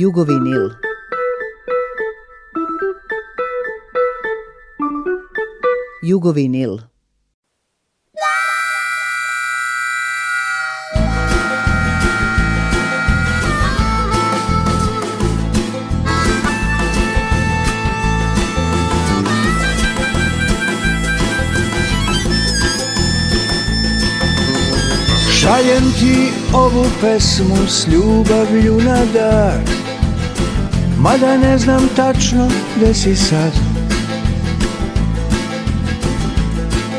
Jugovinil. Jugovinil. Šaljem ti ovu pesmu s ljubavlju na dar Mada ne znam tačno gde si sad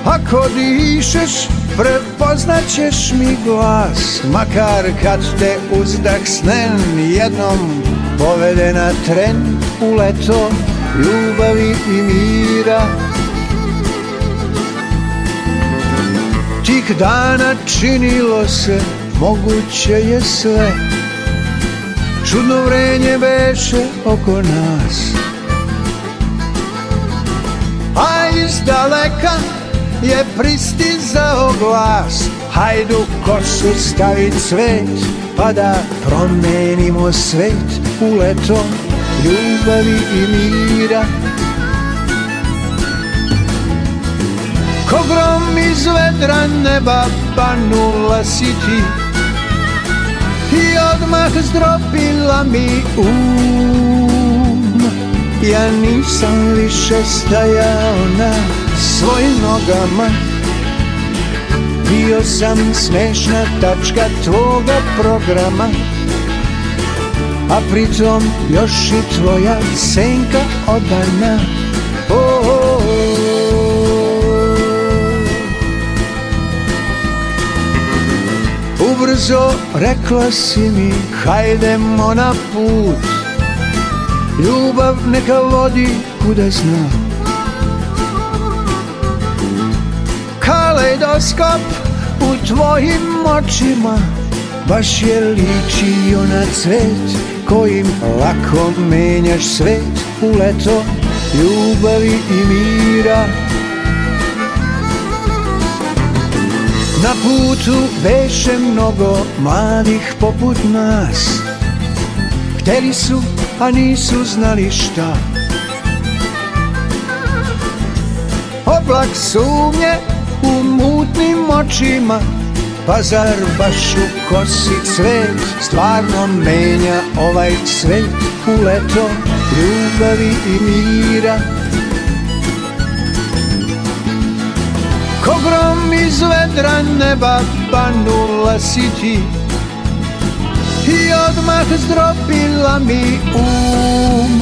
Ako dišeš, prepoznaćeš mi glas Makar kad te uzdah snen Jednom povede na tren u leto Ljubavi i mira Tih dana činilo se, moguće je sve Čudno vrenje veše oko nas A iz daleka je pristizao glas Hajdu kosu stavit svet Pa da promenimo svet u leto ljubavi i mira Ko grom iz vedra neba banula pa si ti i odmah zdrobila mi um Ja nisam više stajao na svojim nogama Bio sam smešna tačka tvoga programa A pritom još i tvoja senka odana brzo rekla si mi Hajdemo na put Ljubav neka vodi kuda zna Kaleidoskop u tvojim očima Baš je ličio na cvet Kojim lako menjaš svet U leto ljubavi i mira Na putu veše mnogo mladih poput nas Hteli su, a nisu znali šta Oblak sumnje u mutnim očima Pa zar baš u kosi cvet Stvarno menja ovaj cvet, u leto Ljubavi i mira Ogrom iz vedra neba banula si ti I odmah mi um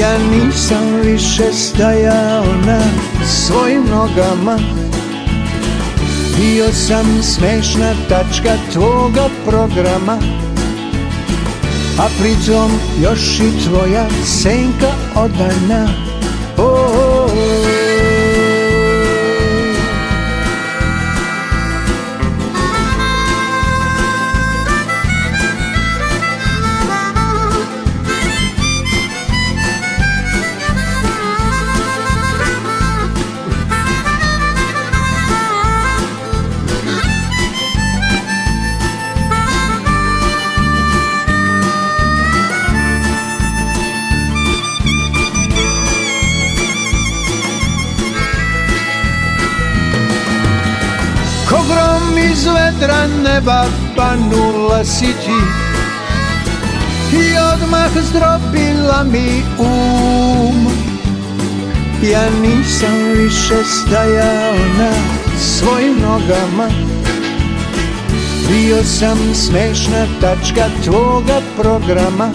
Ja nisam više stajao na svojim nogama Bio sam smešna tačka tvoga programa A pritom još i tvoja senka odana neba panula siđi I odmah zdrobila mi um Ja nisam više stajao na svojim nogama Bio sam smešna tačka tvoga programa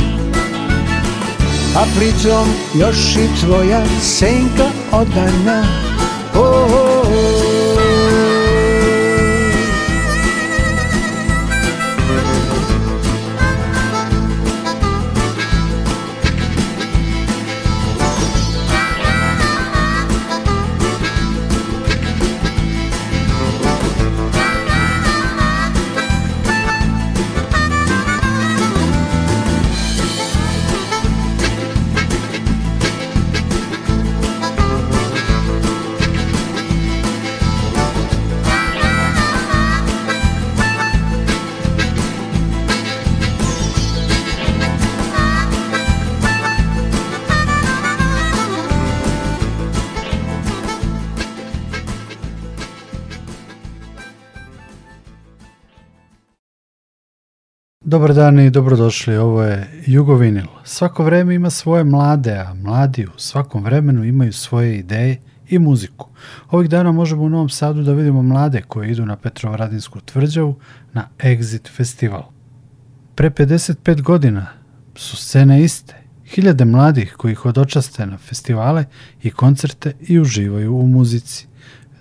A pritom još i tvoja senka odana oh, Dobar dan i dobrodošli, ovo je Jugovinil. Svako vreme ima svoje mlade, a mladi u svakom vremenu imaju svoje ideje i muziku. Ovih dana možemo u Novom Sadu da vidimo mlade koji idu na Petrovaradinsku tvrđavu na Exit festival. Pre 55 godina su scene iste. Hiljade mladih koji ih odočaste na festivale i koncerte i uživaju u muzici.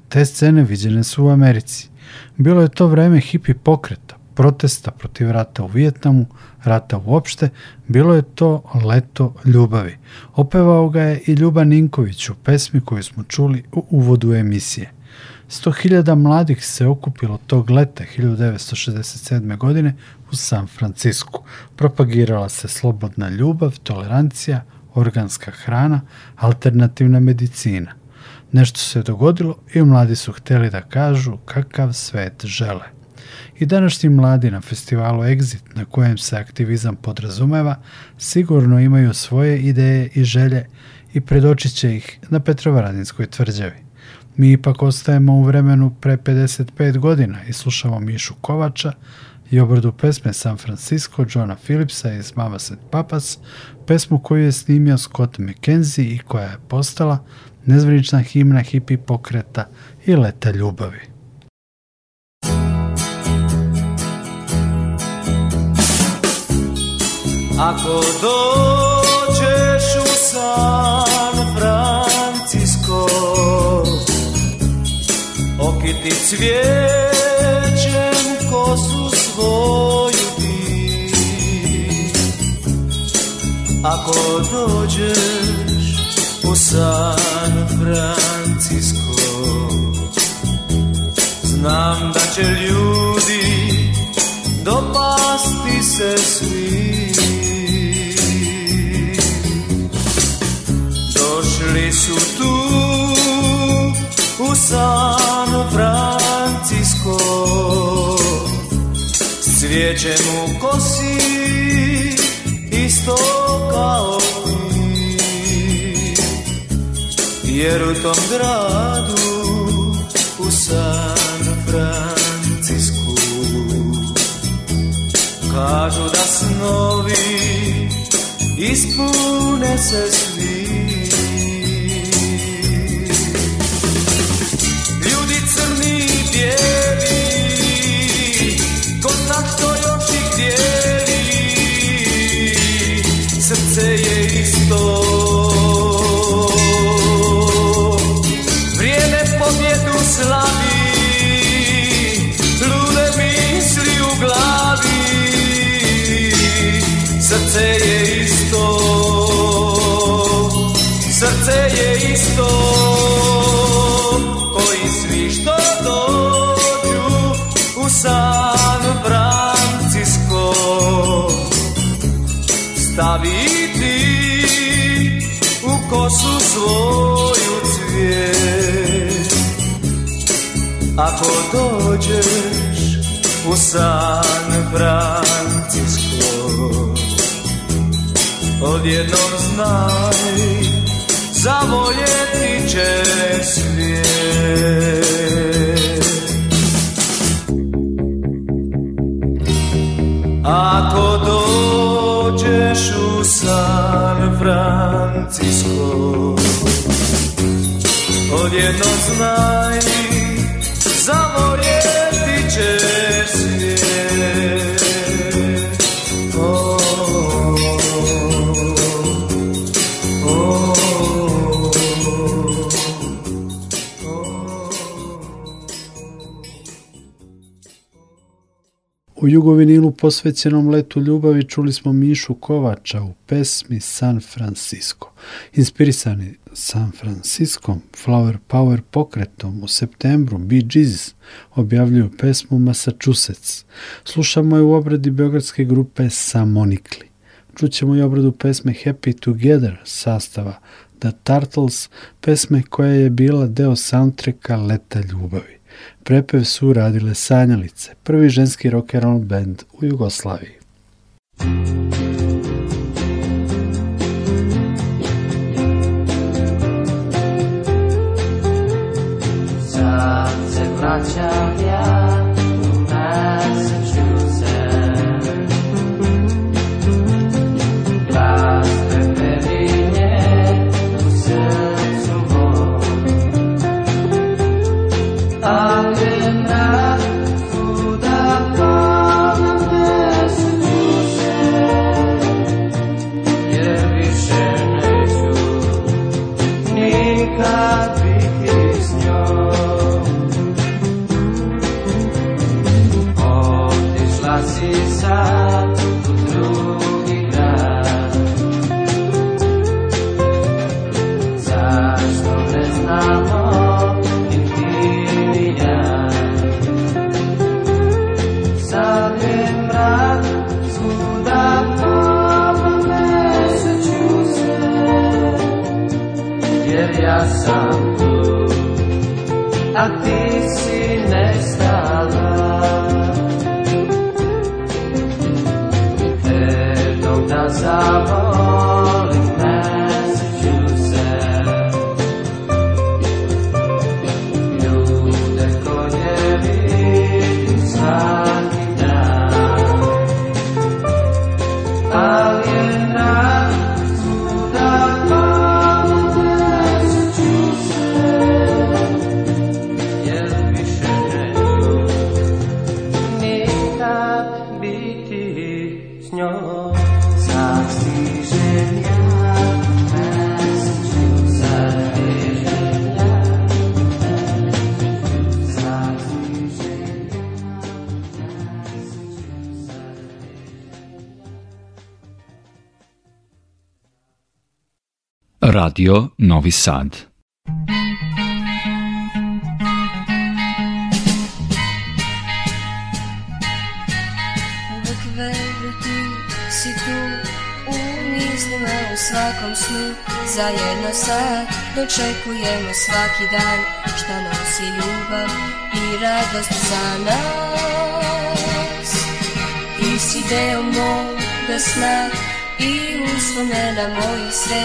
Te scene viđene su u Americi. Bilo je to vreme hipi pokret, protesta protiv rata u Vijetnamu, rata uopšte, bilo je to leto ljubavi. Opevao ga je i Ljuba Ninković u pesmi koju smo čuli u uvodu emisije. hiljada mladih se okupilo tog leta 1967. godine u San Francisku. Propagirala se slobodna ljubav, tolerancija, organska hrana, alternativna medicina. Nešto se dogodilo i mladi su hteli da kažu kakav svet žele. I današnji mladi na festivalu Exit, na kojem se aktivizam podrazumeva, sigurno imaju svoje ideje i želje i predočit će ih na Petrovaradinskoj tvrđavi. Mi ipak ostajemo u vremenu pre 55 godina i slušamo Mišu Kovača i obradu pesme San Francisco, Johna Phillipsa iz Mama Papas, pesmu koju je snimio Scott McKenzie i koja je postala nezvrnična himna hipi pokreta i leta ljubavi. Ako dođeš u San Francisco Okiti cvijećem kosu svoju ti Ako dođeš u San Francisco Znam da će ljudi dopasti se svi su tu u Sanu Francisco S cvijećem u kosi isto kao ti Jer u tom gradu u San Francisco, Kažu da snovi ispune se svi Srce je isto Srce je isto Koji svi što dođu U San Francisco stavi ti U kosu svoju cvijet Ako dođeš U San Francisco odjednom znaj Zavoljeti će svijet Ako dođeš u San Francisco odjedno znaj Zavoljeti će U jugovinilu posvećenom letu ljubavi čuli smo Mišu Kovača u pesmi San Francisco. Inspirisani San Francisco Flower Power pokretom u septembru Bee Gees objavljuju pesmu Massachusetts. Slušamo je u obradi beogradske grupe Samonikli. Čućemo i obradu pesme Happy Together sastava The Turtles, pesme koja je bila deo soundtracka Leta ljubavi prepev su radile Sanjalice, prvi ženski rock and roll band u Jugoslaviji. Radio Novi Sad za jedno sad dočekujemo svaki dan Šta nosi ljubav i radost za nas Ti si deo moga sna i uspomena mojih sve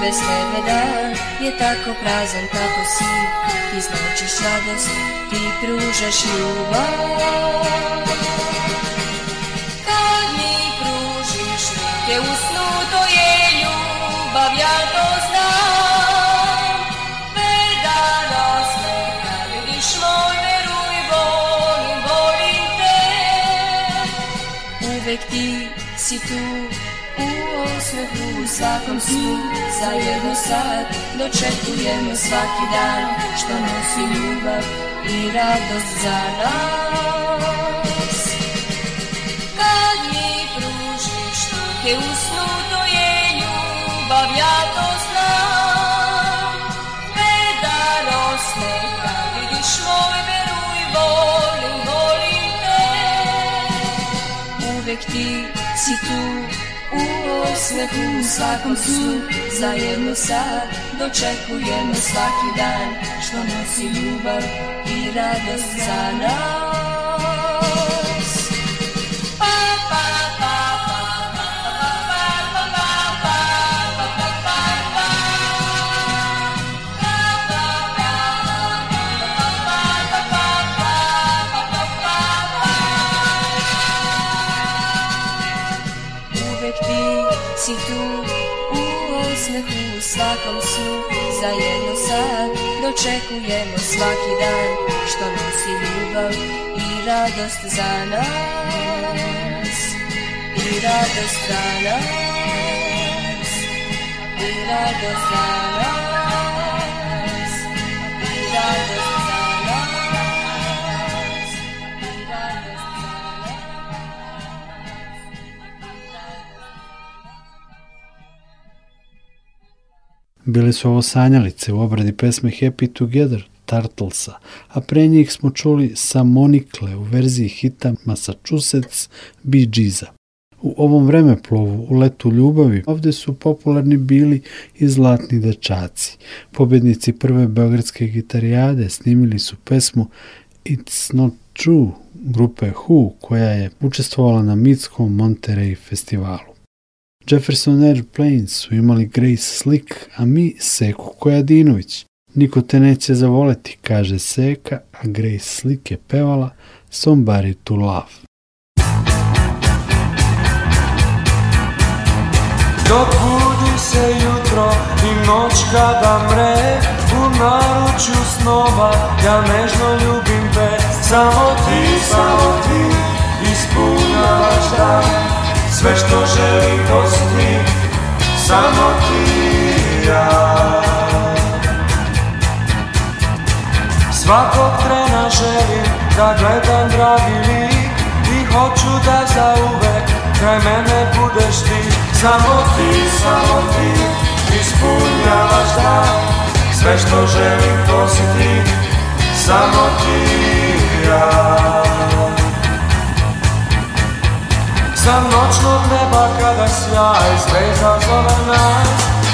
Bez tebe dan je tako prazan kako si Ti značiš radost, ti pružaš ljubav Kad mi pružiš te uspomena si tu u osmehu u svakom snu Za jednu sat dočekujemo svaki dan Što nosi ljubav i radost za nas Kad mi pružiš ruke u snu To ljubav, to si tu u osvetu u svakom snu Zajedno sad dočekujemo svaki dan Što nosi ljubav i radost za nas osmehu u svakom snu Zajedno sad dočekujemo svaki dan Što nosi ljubav i radost za nas I radost za nas I radost za nas Bili su ovo sanjalice u obradi pesme Happy Together Turtlesa, a pre njih smo čuli Monikle u verziji hita Massachusetts Bee Geesa. U ovom plovu, u letu ljubavi, ovdje su popularni bili i zlatni dečaci. Pobjednici prve beogradske gitarijade snimili su pesmu It's Not True grupe Who koja je učestvovala na Mitskom Monterey festivalu. Jefferson Airplane su imali Grace Slick, a mi Seku Kojadinović. Niko te neće zavoleti, kaže Seka, a Grace Slick je pevala Somebody to Love. Dok budi se jutro i noć kada mre U naručju snova ja nežno ljubim te Samo ti, samo ti ispunjavaš dan sve što želim postiti, Samo ti ja Svakog trena želim Da gledam dragi lik I hoću da zauvek Kraj mene budeš ti Samo ti, samo ti Ispunjavaš dan Sve što želim postiti, Samo ti i ja Za noćnog neba kada sjaj zvezda zove nas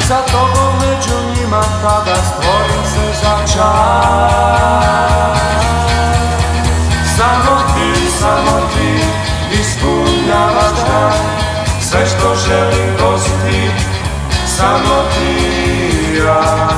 Sa tobom među njima tada stvorim se za čas Samo ti, samo ti ispunjavaš dan Sve što želim to ti, samo ti ja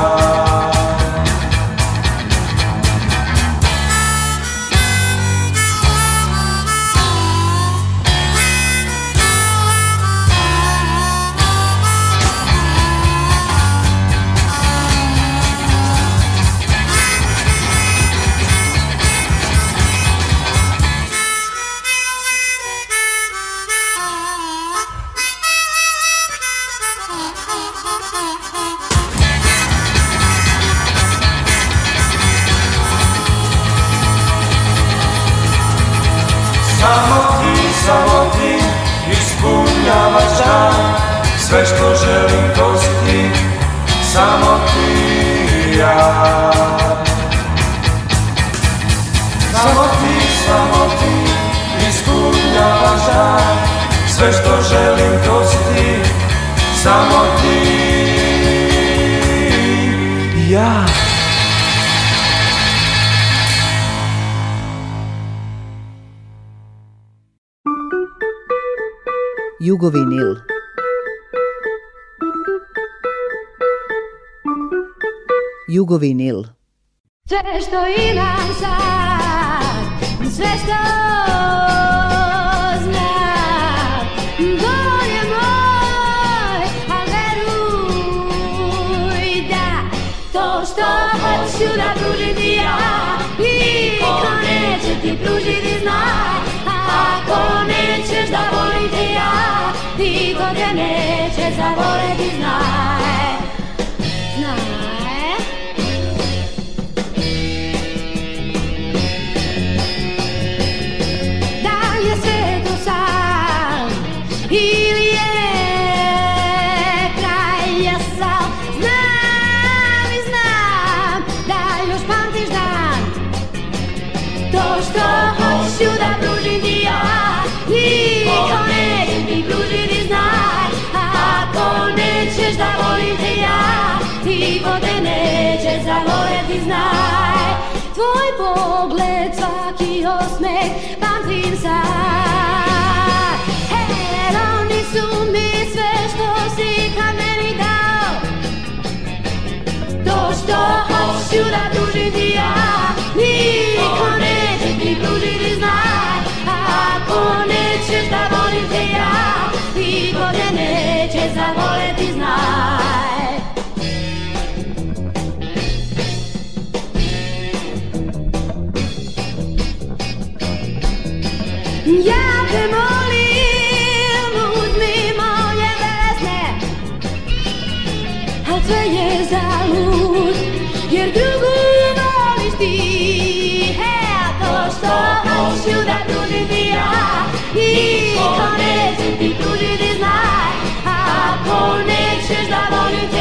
Sve što želim to si ti, samo ti i ja Samo ti, samo ti, ispunjavaš dan Sve što želim to si ti, samo ti i ja Jugovinil Југовинил. Sve što imam sad, sve što znam, dovoljno je moj, a veruj da to što hoću da pružim ja, niko neće ti pružiti znaj, ako nećeš da volim te ja, niko te neće misliš da volim te ja Ti te neće zavoljeti, znaj Tvoj pogled, svaki osmeh, Pamtim sad zavole ti znaj Ja te molim, uzmi moje vesne, A sve je za lud jer drugu voliš ti e, a to što hoću da trudim ti ja Niko ne donner, la voluntad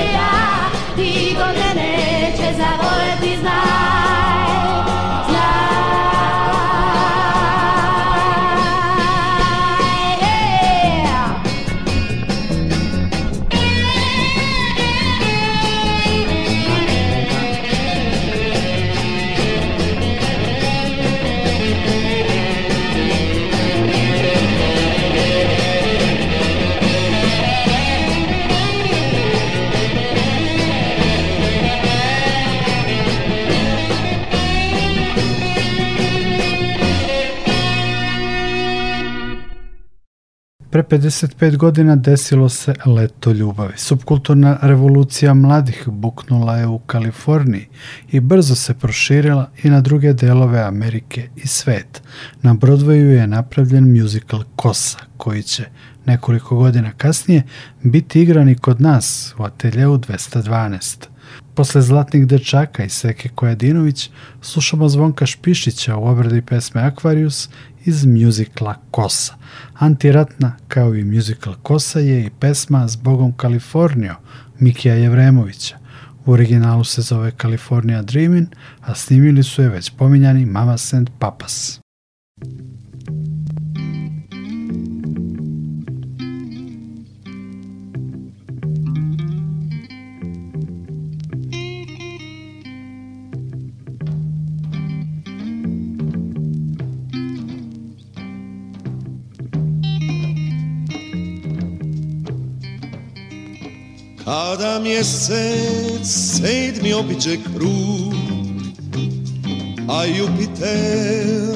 55 godina desilo se leto ljubavi. Subkulturna revolucija mladih buknula je u Kaliforniji i brzo se proširila i na druge delove Amerike i svet. Na Broadwayu je napravljen musical Kosa, koji će nekoliko godina kasnije biti igrani kod nas u ateljevu 212. Posle Zlatnih dečaka i Seke Kojadinović slušamo Zvonka Špišića u obradi pesme Aquarius iz mjuzikla Kosa. Antiratna, kao i mjuzikl Kosa, je i pesma s bogom Kalifornio Mikija Jevremovića. U originalu se zove California Dreamin', a snimili su je već pominjani Mama and Papas. Pada mjesec, sedmi običe krug, a Jupiter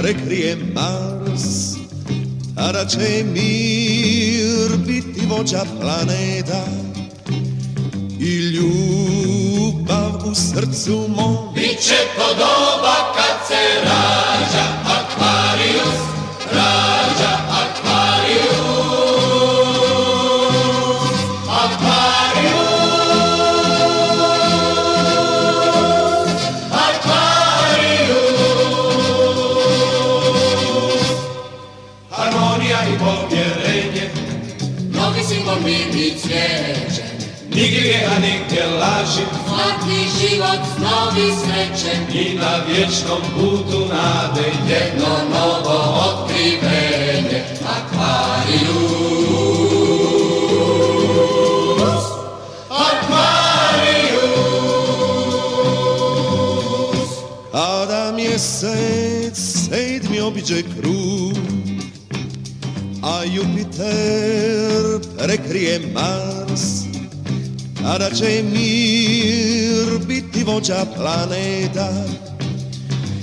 prekrije Mars, tada će mir biti vođa planeta i ljubav u srcu mom. Biće to doba kad se rađa Akvarius, grijeha nigdje laži Zlatni život, novi sreće I na vječnom putu nade Jedno novo otkrivenje Akvarijus Akvarijus A da mjesec sedmi obiđe krug A Jupiter prekrije mar tada će mir biti vođa planeta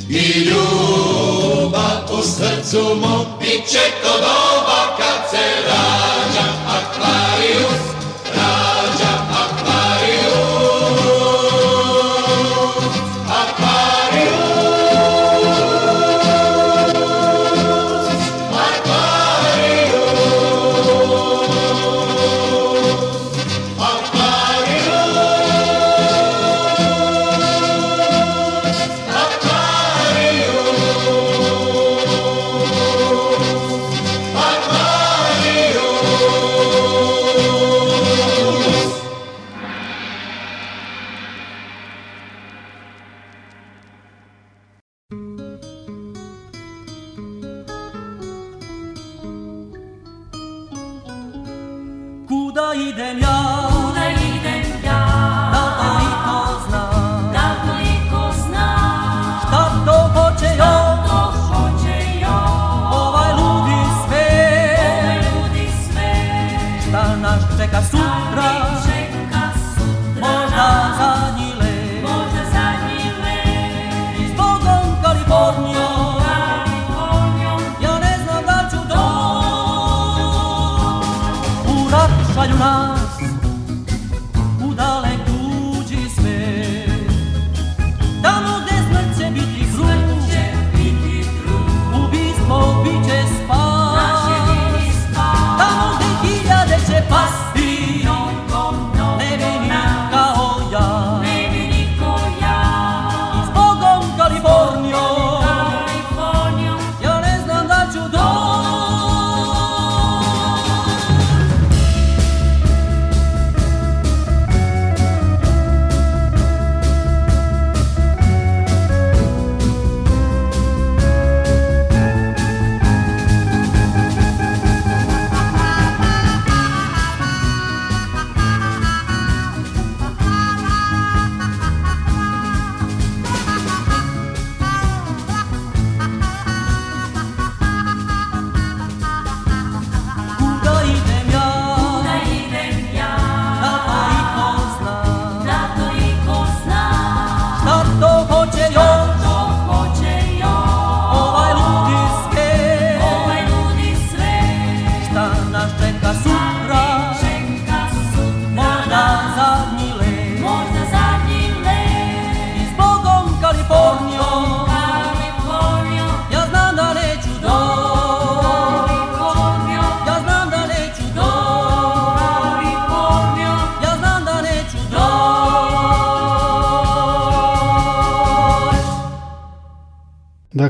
I ljubav u srcu mom bit će to doba kad se rađa akvarijus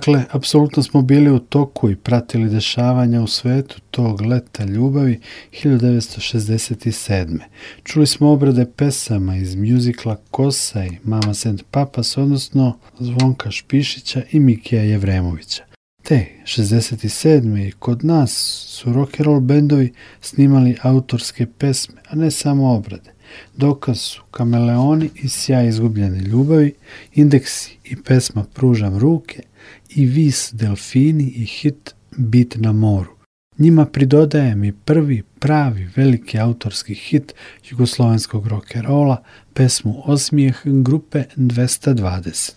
Dakle, apsolutno smo bili u toku i pratili dešavanja u svetu tog leta ljubavi 1967. Čuli smo obrade pesama iz mjuzikla Kosa i Mama Sent Papas, odnosno Zvonka Špišića i Mikija Jevremovića. Te 67. i kod nas su rock'n'roll bendovi snimali autorske pesme, a ne samo obrade. Dokaz su kameleoni i sjaj izgubljene ljubavi, indeksi i pesma Pružam ruke i vis delfini i hit Bit na moru. Njima pridodajem i prvi pravi veliki autorski hit jugoslovenskog Rockerola, pesmu Osmijeh grupe 220.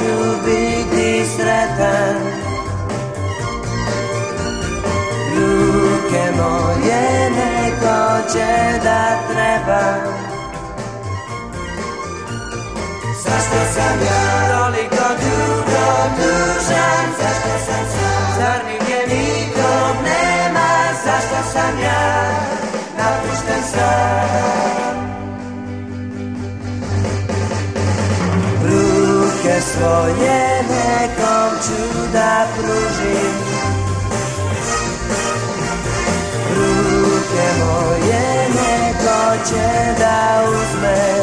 neću biti sretan Ruke moje neko će da treba Zašto sam ja toliko dugo dužan Zašto sam sam Zar nije nikom nema Zašto sam ja napušten sam svoje nekom da pruži Ruke moje neko će da uzme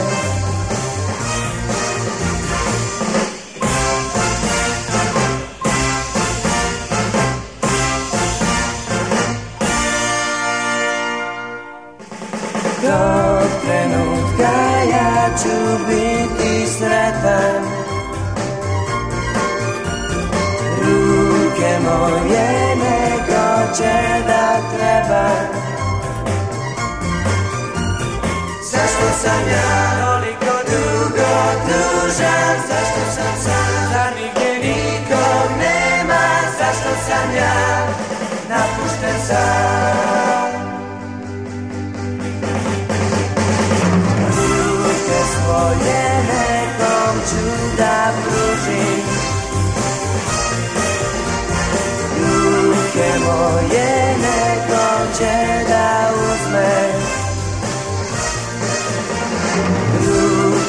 Do trenutka ja ću biti sretan serce moje negocie da treba Zašto sam ja toliko dugo tužan Zašto sam sam, da nigdje nikog nema Zašto sam ja napušten sam Ruke swoje nekom ci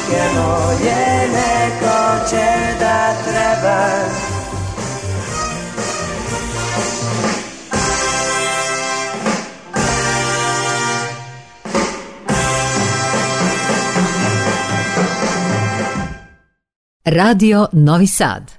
Očeno je neko će da treba Radio Novi Sad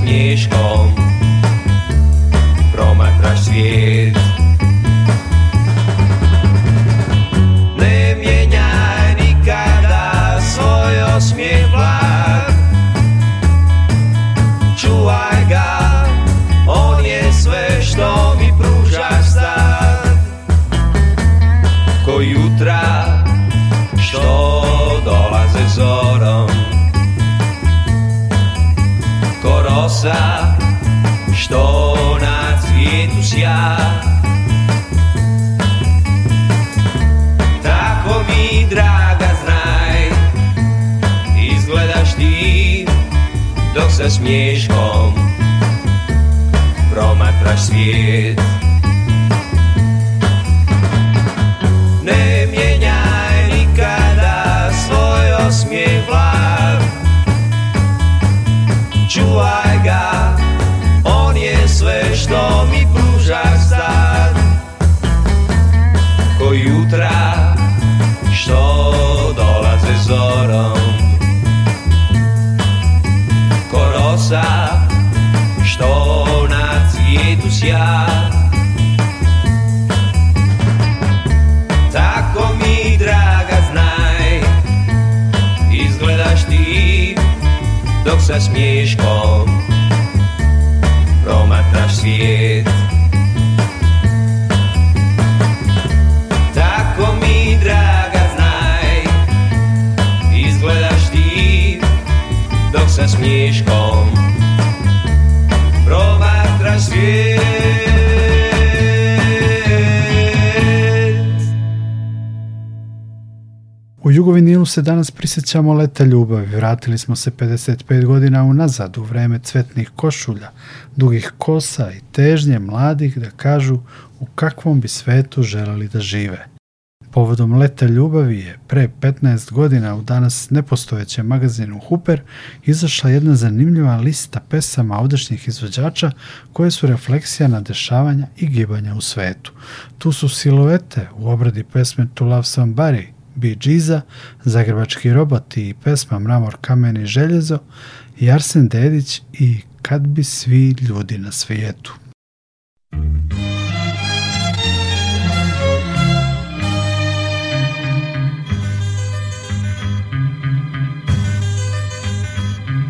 насмешком Промокнешь свет kids. Yeah. se danas prisjećamo leta ljubavi. Vratili smo se 55 godina unazad u vreme cvetnih košulja, dugih kosa i težnje mladih da kažu u kakvom bi svetu želali da žive. Povodom leta ljubavi je pre 15 godina u danas nepostojećem magazinu Hooper izašla jedna zanimljiva lista pesama ovdašnjih izvođača koje su refleksija na dešavanja i gibanja u svetu. Tu su siluete u obradi pesme To Love Somebody, Bee Zagrebački robot i pesma Mramor, kamen i željezo i Dedić i Kad bi svi ljudi na svijetu.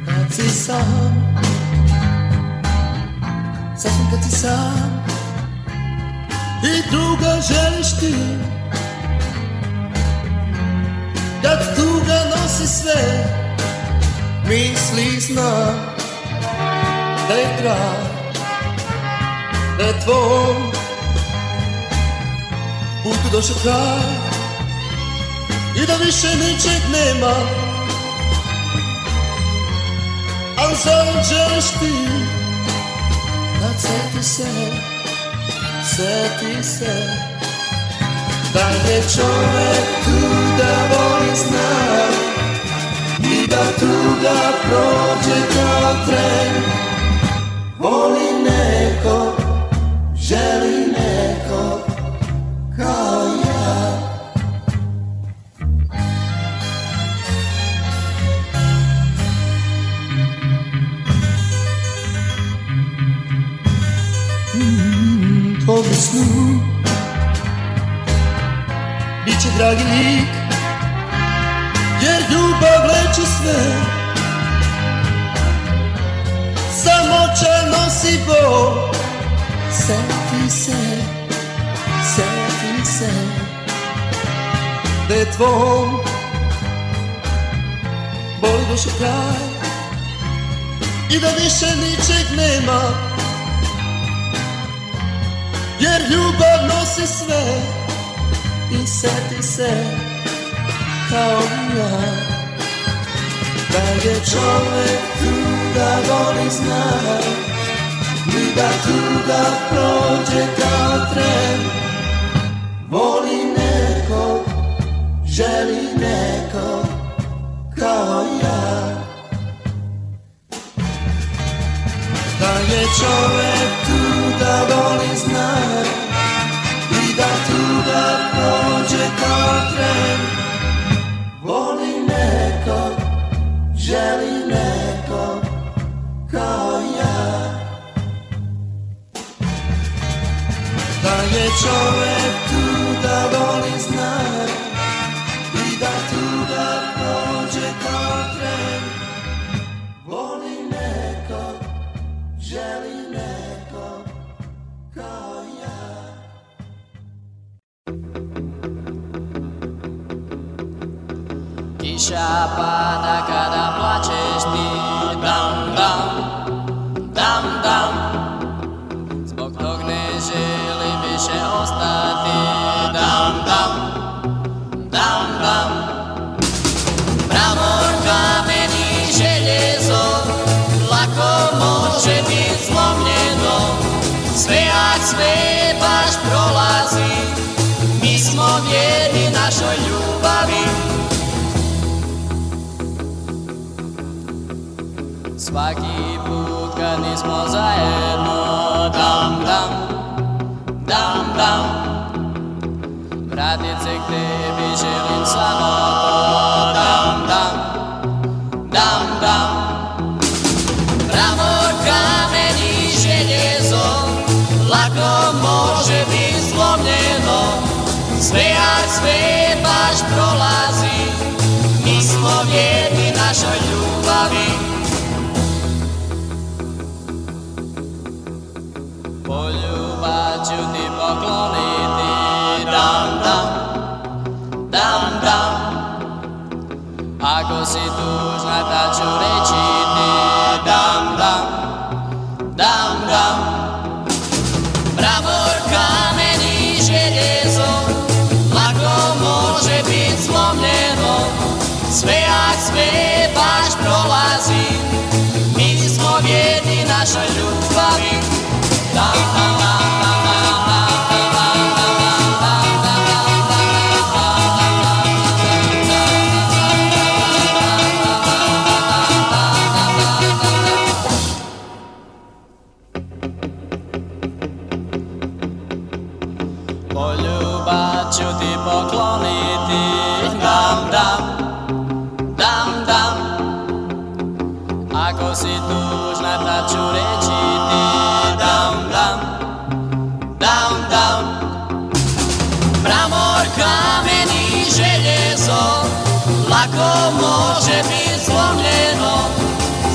Kad si sam, kad si sam i druga želiš ti kad tuga nosi sve Misli zna da je grad Da je tvoj putu došao kraj I da više ničeg nema Al zaođeš ti Da ceti se Ceti se Da je čovek tu da zna I da tuga prođe kao tren Voli neko, želi neko kao ja mm, bi snu Biće dragi lik Samo će nosi Bog Sjeti se, sjeti se Da je tvoj Boli došao kraj I da više ničeg nema Jer ljubav nosi sve I seti se kao i da je čovek tu da voli zna I da tu da prođe kao tren Voli nekog, želi nekog kao ja Da je čovek tu da voli zna I da tu da prođe kao tren Voli nekog želi neko kao ja Da je čovjek duša pána, kada plačeš ty, dam, dam, dam, dam. Zbog tog ne želi više ostati, dam, dam, dam, dam. Mramor, kamen i lako može biti zlomljeno, sve ak sve baš prolazi, mi smo vjeri našoj ljubi. Špaky prúdkany nismo zajedno, dam, dam, dam, dam. Vratit se k tebi želim samo dam, dam, dam, dam. Mramor, kamen i željezo, lako može biti zlomljeno, sve jak sve cloniti down down down a così tu snataggio recita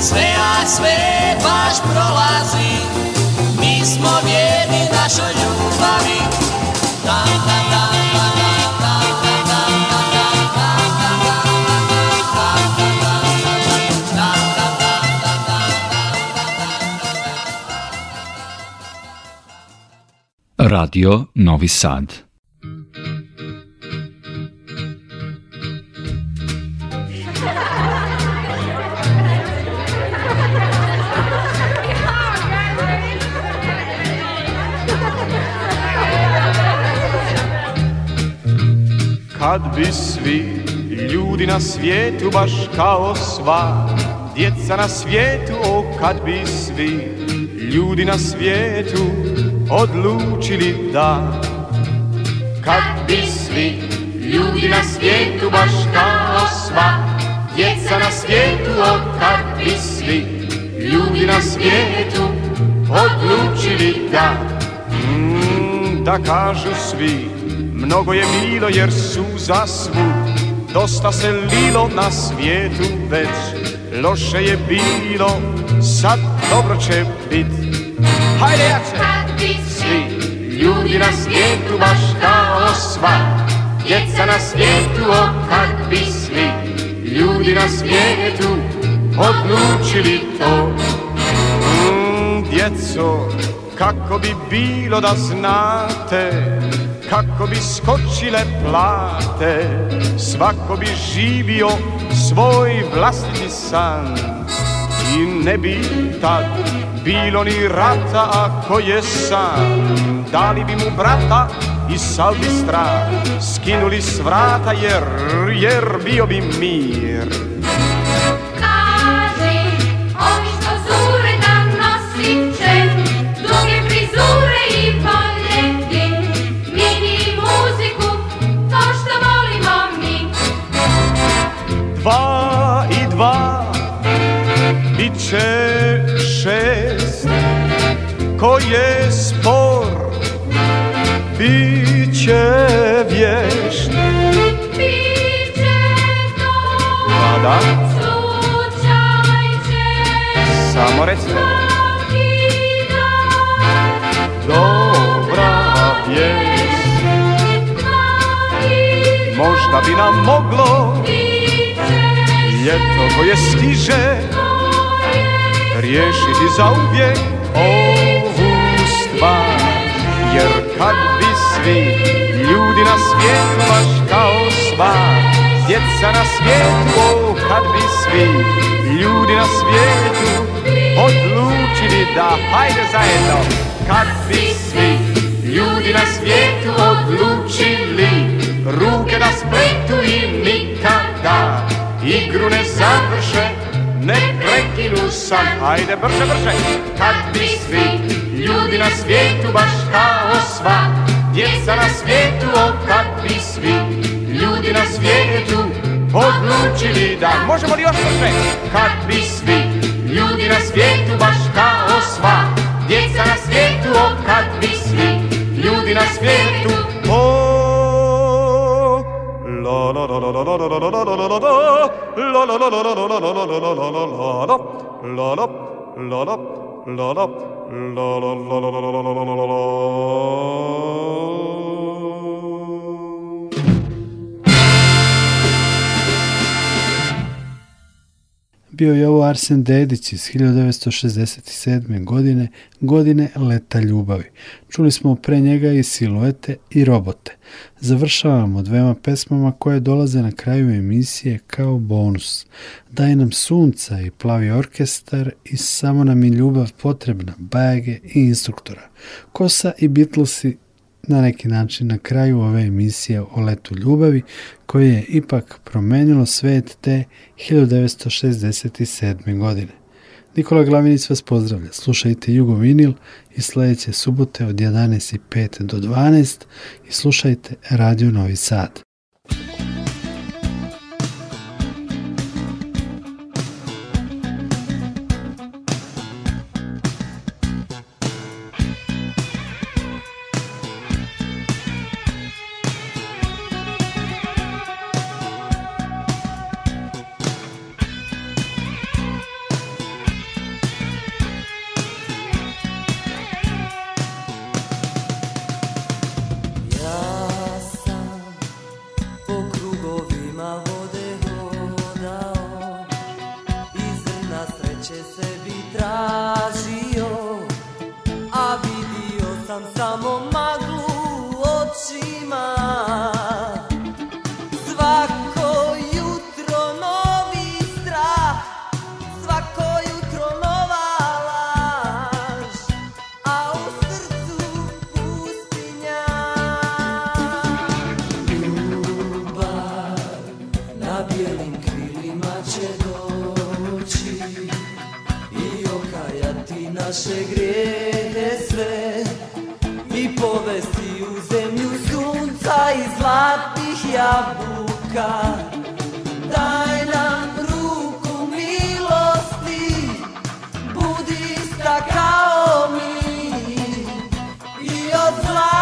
sve a sve baš prolazi Mi smo vjerni našoj ljubavi da, da, da, Radio Novi Sad Kad bi svi ljudi na svijetu baš kao sva Djeca na svijetu, o kad bi svi ljudi na svijetu Odlučili da Kad bi svi ljudi na svijetu baš kao sva Djeca na svijetu, o kad bi svi ljudi na svijetu Odlučili da mm, Da kažu svi Mnogo je milo jer su za svu. Dosta se lilo na svijetu već Loše je bilo, sad dobro će bit Hajde jače! Svi ljudi na svijetu baš kao sva Djeca na svijetu, o kak bi svi Ljudi na svijetu odlučili to mm, Djeco, kako bi bilo da znate kako bi skočile plate, svako bi živio svoj vlastiti san. I ne bi tad bilo ni rata ako je san dali bi mu brata i sa bi strah, skinuli s vrata jer, bio bi mir. dva bit će šest Ko je spor bit će vješt Biće to da. slučaj će Samo recite Dobra vijest Možda bi nam moglo ljeto koje stiže Riješiti uvijek ovu stvar Jer kad bi svi ljudi na svijetu baš kao sva Djeca na svijetu, kad bi svi ljudi na svijetu Odlučili da hajde zajedno Kad bi svi ljudi na svijetu odlučili Ruke da spletu i nikada igru ne završe, ne prekinu san. Ajde, brže, brže! Kad bi svi ljudi na svijetu baš kao sva, djeca na svijetu, o kad bi svi ljudi na svijetu odlučili da... Možemo li još brže? Kad bi svi ljudi na svijetu baš kao sva, djeca na svijetu, o kad bi svi ljudi na svijetu odlučili la la la la bio je ovo Arsen Dedić iz 1967. godine, godine leta ljubavi. Čuli smo pre njega i siluete i robote. Završavamo dvema pesmama koje dolaze na kraju emisije kao bonus. Daj nam sunca i plavi orkestar i samo nam je ljubav potrebna, bajage i instruktora. Kosa i Beatlesi na neki način na kraju ove emisije o letu ljubavi koje je ipak promenilo svet te 1967. godine. Nikola Glavinic vas pozdravlja. Slušajte Jugo Vinil i sledeće subote od 11.05 do 12 i slušajte Radio Novi Sad. Fly.